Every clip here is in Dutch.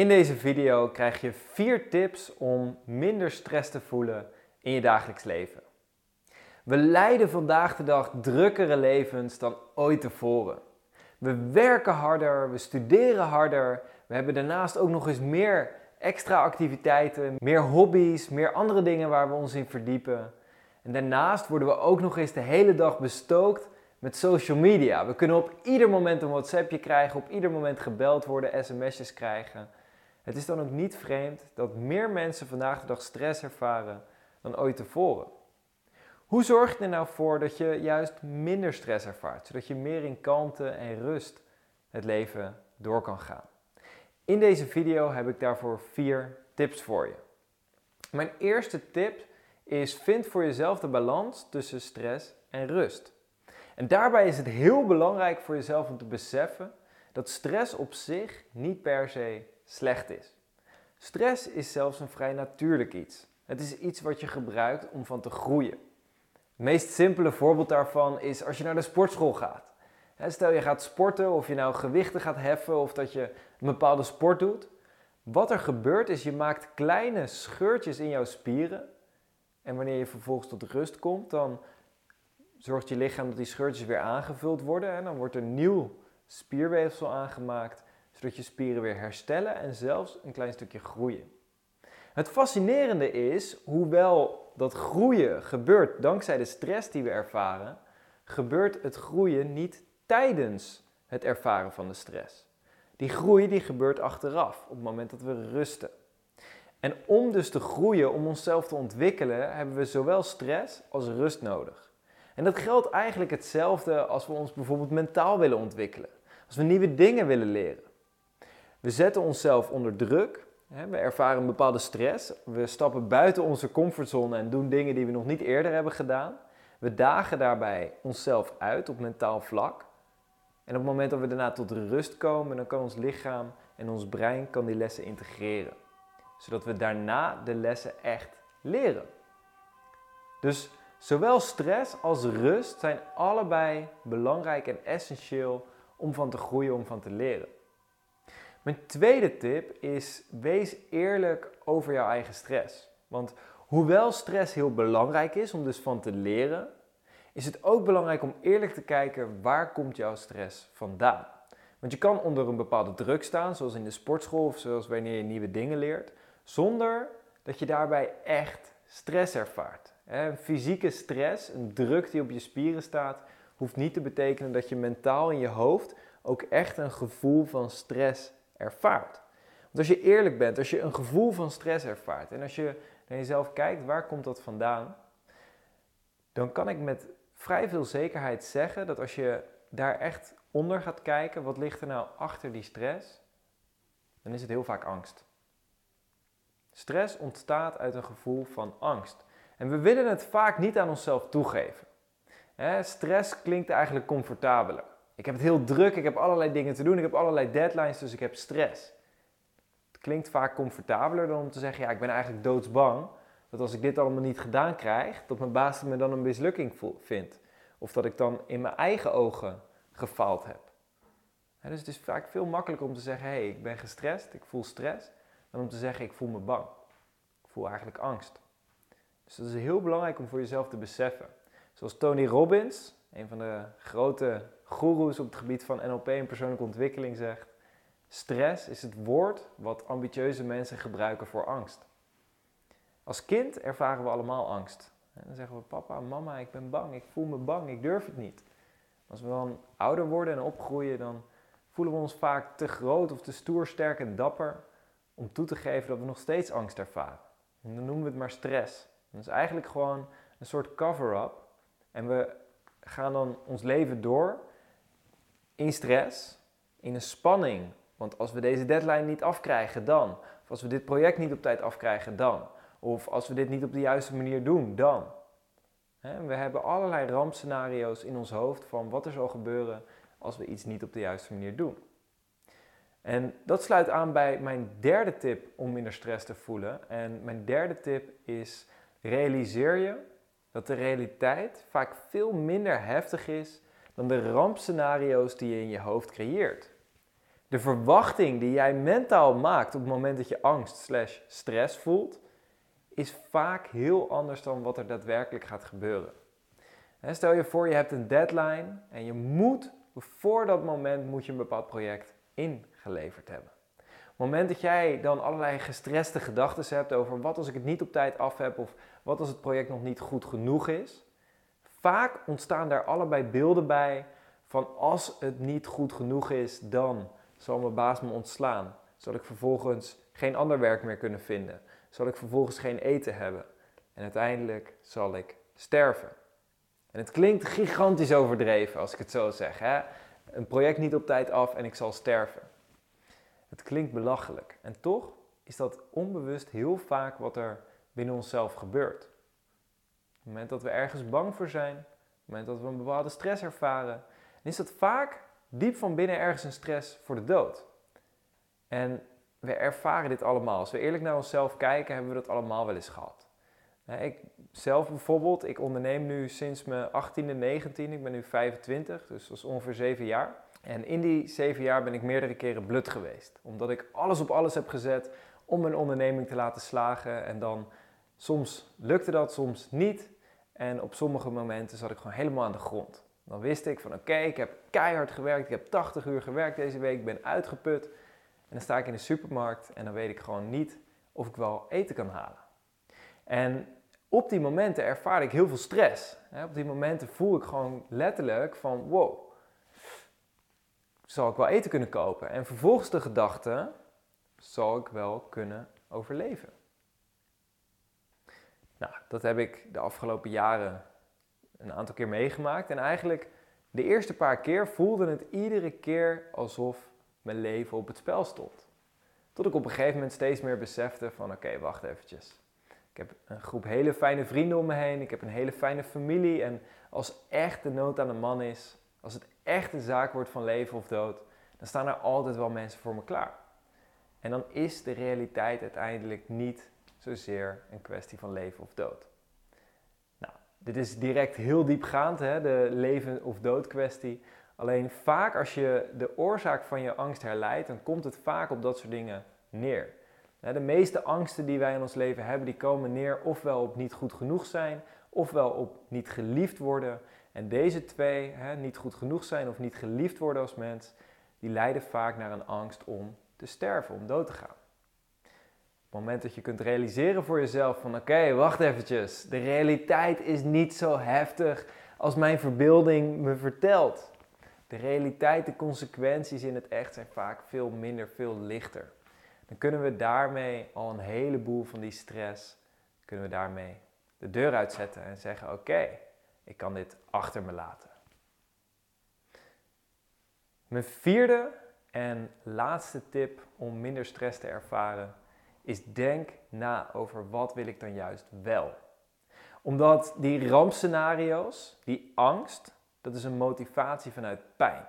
In deze video krijg je vier tips om minder stress te voelen in je dagelijks leven. We leiden vandaag de dag drukkere levens dan ooit tevoren. We werken harder, we studeren harder, we hebben daarnaast ook nog eens meer extra activiteiten, meer hobby's, meer andere dingen waar we ons in verdiepen. En daarnaast worden we ook nog eens de hele dag bestookt met social media. We kunnen op ieder moment een WhatsAppje krijgen, op ieder moment gebeld worden, sms'jes krijgen. Het is dan ook niet vreemd dat meer mensen vandaag de dag stress ervaren dan ooit tevoren. Hoe zorg je er nou voor dat je juist minder stress ervaart, zodat je meer in kalmte en rust het leven door kan gaan? In deze video heb ik daarvoor vier tips voor je. Mijn eerste tip is vind voor jezelf de balans tussen stress en rust. En daarbij is het heel belangrijk voor jezelf om te beseffen dat stress op zich niet per se slecht is. Stress is zelfs een vrij natuurlijk iets. Het is iets wat je gebruikt om van te groeien. Het meest simpele voorbeeld daarvan is als je naar de sportschool gaat. Stel je gaat sporten of je nou gewichten gaat heffen of dat je een bepaalde sport doet. Wat er gebeurt is je maakt kleine scheurtjes in jouw spieren. En wanneer je vervolgens tot rust komt, dan zorgt je lichaam dat die scheurtjes weer aangevuld worden. En dan wordt er nieuw spierweefsel aangemaakt, zodat je spieren weer herstellen en zelfs een klein stukje groeien. Het fascinerende is, hoewel dat groeien gebeurt dankzij de stress die we ervaren, gebeurt het groeien niet tijdens het ervaren van de stress. Die groei die gebeurt achteraf, op het moment dat we rusten. En om dus te groeien, om onszelf te ontwikkelen, hebben we zowel stress als rust nodig. En dat geldt eigenlijk hetzelfde als we ons bijvoorbeeld mentaal willen ontwikkelen. Als we nieuwe dingen willen leren. We zetten onszelf onder druk, we ervaren een bepaalde stress, we stappen buiten onze comfortzone en doen dingen die we nog niet eerder hebben gedaan. We dagen daarbij onszelf uit op mentaal vlak. En op het moment dat we daarna tot rust komen, dan kan ons lichaam en ons brein kan die lessen integreren. Zodat we daarna de lessen echt leren. Dus zowel stress als rust zijn allebei belangrijk en essentieel om van te groeien, om van te leren. Mijn tweede tip is wees eerlijk over jouw eigen stress. Want hoewel stress heel belangrijk is om dus van te leren, is het ook belangrijk om eerlijk te kijken waar komt jouw stress vandaan. Want je kan onder een bepaalde druk staan, zoals in de sportschool of zoals wanneer je nieuwe dingen leert, zonder dat je daarbij echt stress ervaart. Een fysieke stress, een druk die op je spieren staat, hoeft niet te betekenen dat je mentaal in je hoofd ook echt een gevoel van stress ervaart. Want als je eerlijk bent, als je een gevoel van stress ervaart en als je naar jezelf kijkt, waar komt dat vandaan? Dan kan ik met vrij veel zekerheid zeggen dat als je daar echt onder gaat kijken, wat ligt er nou achter die stress, dan is het heel vaak angst. Stress ontstaat uit een gevoel van angst. En we willen het vaak niet aan onszelf toegeven. stress klinkt eigenlijk comfortabeler. Ik heb het heel druk, ik heb allerlei dingen te doen, ik heb allerlei deadlines, dus ik heb stress. Het klinkt vaak comfortabeler dan om te zeggen, ja, ik ben eigenlijk doodsbang dat als ik dit allemaal niet gedaan krijg, dat mijn baas me dan een mislukking vindt. Of dat ik dan in mijn eigen ogen gefaald heb. dus het is vaak veel makkelijker om te zeggen, hé, hey, ik ben gestrest, ik voel stress, dan om te zeggen, ik voel me bang. Ik voel eigenlijk angst. Dus dat is heel belangrijk om voor jezelf te beseffen. Zoals Tony Robbins, een van de grote goeroes op het gebied van NLP en persoonlijke ontwikkeling zegt: stress is het woord wat ambitieuze mensen gebruiken voor angst. Als kind ervaren we allemaal angst. Dan zeggen we: Papa, mama, ik ben bang, ik voel me bang, ik durf het niet. Als we dan ouder worden en opgroeien, dan voelen we ons vaak te groot of te stoer, sterk en dapper om toe te geven dat we nog steeds angst ervaren. En dan noemen we het maar stress. Dat is eigenlijk gewoon een soort cover-up. En we gaan dan ons leven door in stress, in een spanning. Want als we deze deadline niet afkrijgen, dan. Of als we dit project niet op tijd afkrijgen, dan. Of als we dit niet op de juiste manier doen, dan. We hebben allerlei rampscenario's in ons hoofd van wat er zal gebeuren als we iets niet op de juiste manier doen. En dat sluit aan bij mijn derde tip om minder stress te voelen. En mijn derde tip is: realiseer je dat de realiteit vaak veel minder heftig is dan de rampscenario's die je in je hoofd creëert. De verwachting die jij mentaal maakt op het moment dat je angst slash stress voelt, is vaak heel anders dan wat er daadwerkelijk gaat gebeuren. Stel je voor, je hebt een deadline en je moet, voor dat moment moet je een bepaald project ingeleverd hebben. Moment dat jij dan allerlei gestreste gedachten hebt over wat als ik het niet op tijd af heb of wat als het project nog niet goed genoeg is, vaak ontstaan daar allebei beelden bij van als het niet goed genoeg is, dan zal mijn baas me ontslaan. Zal ik vervolgens geen ander werk meer kunnen vinden? Zal ik vervolgens geen eten hebben? En uiteindelijk zal ik sterven. En het klinkt gigantisch overdreven als ik het zo zeg. Hè? Een project niet op tijd af en ik zal sterven. Het klinkt belachelijk. En toch is dat onbewust heel vaak wat er binnen onszelf gebeurt. Op het moment dat we ergens bang voor zijn, op het moment dat we een bepaalde stress ervaren, is dat vaak diep van binnen ergens een stress voor de dood. En we ervaren dit allemaal. Als we eerlijk naar onszelf kijken, hebben we dat allemaal wel eens gehad. Ik zelf bijvoorbeeld, ik onderneem nu sinds mijn 18e, 19 ik ben nu 25, dus dat is ongeveer 7 jaar. En in die 7 jaar ben ik meerdere keren blut geweest. Omdat ik alles op alles heb gezet om mijn onderneming te laten slagen. En dan soms lukte dat, soms niet. En op sommige momenten zat ik gewoon helemaal aan de grond. Dan wist ik van oké, ik heb keihard gewerkt, ik heb 80 uur gewerkt deze week, ik ben uitgeput. En dan sta ik in de supermarkt en dan weet ik gewoon niet of ik wel eten kan halen. En op die momenten ervaar ik heel veel stress. Op die momenten voel ik gewoon letterlijk van wow, zal ik wel eten kunnen kopen? En vervolgens de gedachte, zal ik wel kunnen overleven? Nou, dat heb ik de afgelopen jaren een aantal keer meegemaakt. En eigenlijk de eerste paar keer voelde het iedere keer alsof mijn leven op het spel stond. Tot ik op een gegeven moment steeds meer besefte van oké, wacht eventjes. Ik heb een groep hele fijne vrienden om me heen. Ik heb een hele fijne familie. En als echt de nood aan de man is, als het echt een zaak wordt van leven of dood, dan staan er altijd wel mensen voor me klaar. En dan is de realiteit uiteindelijk niet zozeer een kwestie van leven of dood. Nou, dit is direct heel diepgaand, hè, de leven of dood kwestie. Alleen vaak als je de oorzaak van je angst herleidt, dan komt het vaak op dat soort dingen neer. De meeste angsten die wij in ons leven hebben, die komen neer ofwel op niet goed genoeg zijn, ofwel op niet geliefd worden. En deze twee, niet goed genoeg zijn of niet geliefd worden als mens, die leiden vaak naar een angst om te sterven, om dood te gaan. Op het moment dat je kunt realiseren voor jezelf van oké, wacht eventjes, de realiteit is niet zo heftig als mijn verbeelding me vertelt. De realiteit, de consequenties in het echt zijn vaak veel minder, veel lichter dan kunnen we daarmee al een heleboel van die stress, kunnen we daarmee de deur uitzetten en zeggen: Oké, ik kan dit achter me laten. Mijn vierde en laatste tip om minder stress te ervaren is denk na over wat wil ik dan juist wel. Omdat die rampscenario's, die angst, dat is een motivatie vanuit pijn.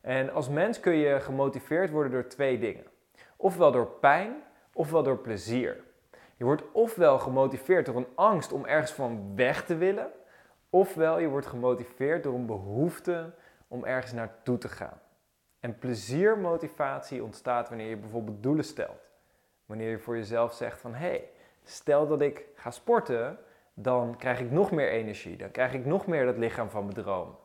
En als mens kun je gemotiveerd worden door twee dingen. Ofwel door pijn, ofwel door plezier. Je wordt ofwel gemotiveerd door een angst om ergens van weg te willen, ofwel je wordt gemotiveerd door een behoefte om ergens naartoe te gaan. En pleziermotivatie ontstaat wanneer je bijvoorbeeld doelen stelt. Wanneer je voor jezelf zegt van hé, hey, stel dat ik ga sporten, dan krijg ik nog meer energie. Dan krijg ik nog meer dat lichaam van mijn droom.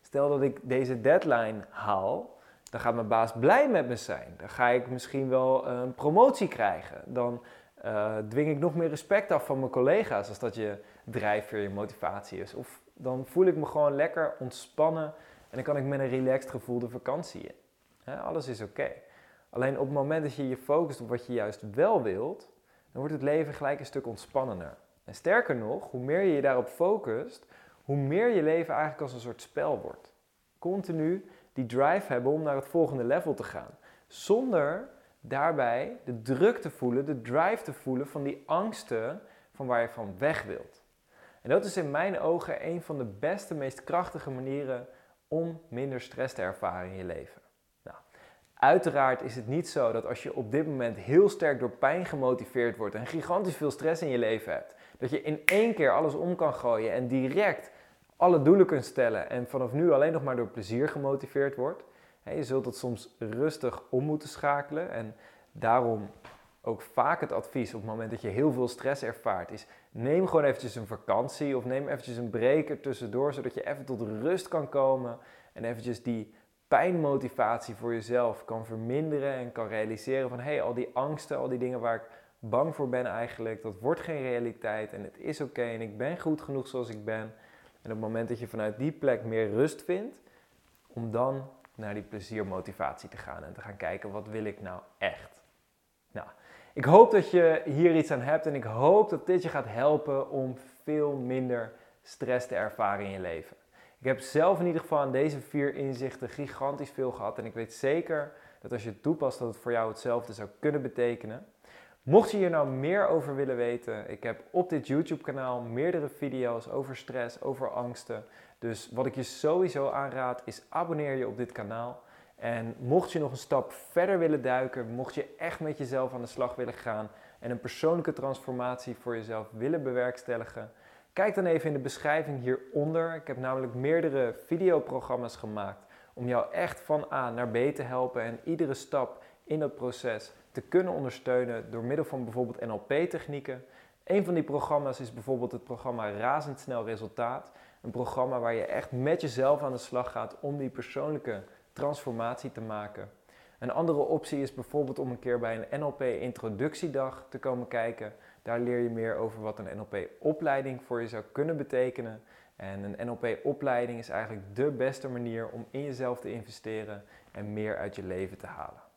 Stel dat ik deze deadline haal, dan gaat mijn baas blij met me zijn. Dan ga ik misschien wel een promotie krijgen. Dan uh, dwing ik nog meer respect af van mijn collega's als dat je drijfveer, je motivatie is. Of dan voel ik me gewoon lekker ontspannen en dan kan ik met een relaxed gevoel de vakantie in. alles is oké. Alleen op het moment dat je je focust op wat je juist wel wilt, dan wordt het leven gelijk een stuk ontspannender. En sterker nog, hoe meer je je daarop focust, hoe meer je leven eigenlijk als een soort spel wordt. Continu die drive hebben om naar het volgende level te gaan. Zonder daarbij de druk te voelen, de drive te voelen van die angsten van waar je van weg wilt. En dat is in mijn ogen een van de beste, meest krachtige manieren om minder stress te ervaren in je leven. Nou, uiteraard is het niet zo dat als je op dit moment heel sterk door pijn gemotiveerd wordt en gigantisch veel stress in je leven hebt, dat je in één keer alles om kan gooien en direct alle doelen kunt stellen en vanaf nu alleen nog maar door plezier gemotiveerd wordt. Je zult het soms rustig om moeten schakelen en daarom ook vaak het advies op het moment dat je heel veel stress ervaart is neem gewoon eventjes een vakantie of neem eventjes een break tussendoor zodat je even tot rust kan komen en eventjes die pijnmotivatie voor jezelf kan verminderen en kan realiseren van hé, hey, al die angsten, al die dingen waar ik bang voor ben eigenlijk, dat wordt geen realiteit en het is oké en ik ben goed genoeg zoals ik ben. En op het moment dat je vanuit die plek meer rust vindt, om dan naar die pleziermotivatie te gaan en te gaan kijken wat wil ik nou echt. Nou, ik hoop dat je hier iets aan hebt en ik hoop dat dit je gaat helpen om veel minder stress te ervaren in je leven. Ik heb zelf in ieder geval aan deze vier inzichten gigantisch veel gehad en ik weet zeker dat als je het toepast dat het voor jou hetzelfde zou kunnen betekenen. Mocht je hier nou meer over willen weten, ik heb op dit YouTube kanaal meerdere video's over stress, over angsten. Dus wat ik je sowieso aanraad is abonneer je op dit kanaal. En mocht je nog een stap verder willen duiken, mocht je echt met jezelf aan de slag willen gaan en een persoonlijke transformatie voor jezelf willen bewerkstelligen, kijk dan even in de beschrijving hieronder. Ik heb namelijk meerdere videoprogramma's gemaakt om jou echt van A naar B te helpen en iedere stap in dat proces te kunnen ondersteunen door middel van bijvoorbeeld NLP-technieken. Een van die programma's is bijvoorbeeld het programma Razendsnel Resultaat. Een programma waar je echt met jezelf aan de slag gaat om die persoonlijke transformatie te maken. Een andere optie is bijvoorbeeld om een keer bij een NLP introductiedag te komen kijken. Daar leer je meer over wat een NLP opleiding voor je zou kunnen betekenen. En een NLP opleiding is eigenlijk de beste manier om in jezelf te investeren en meer uit je leven te halen.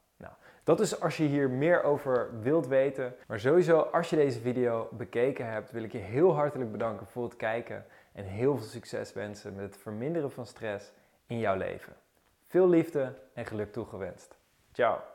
Dat is als je hier meer over wilt weten. Maar sowieso, als je deze video bekeken hebt, wil ik je heel hartelijk bedanken voor het kijken en heel veel succes wensen met het verminderen van stress in jouw leven. Veel liefde en geluk toegewenst. Ciao.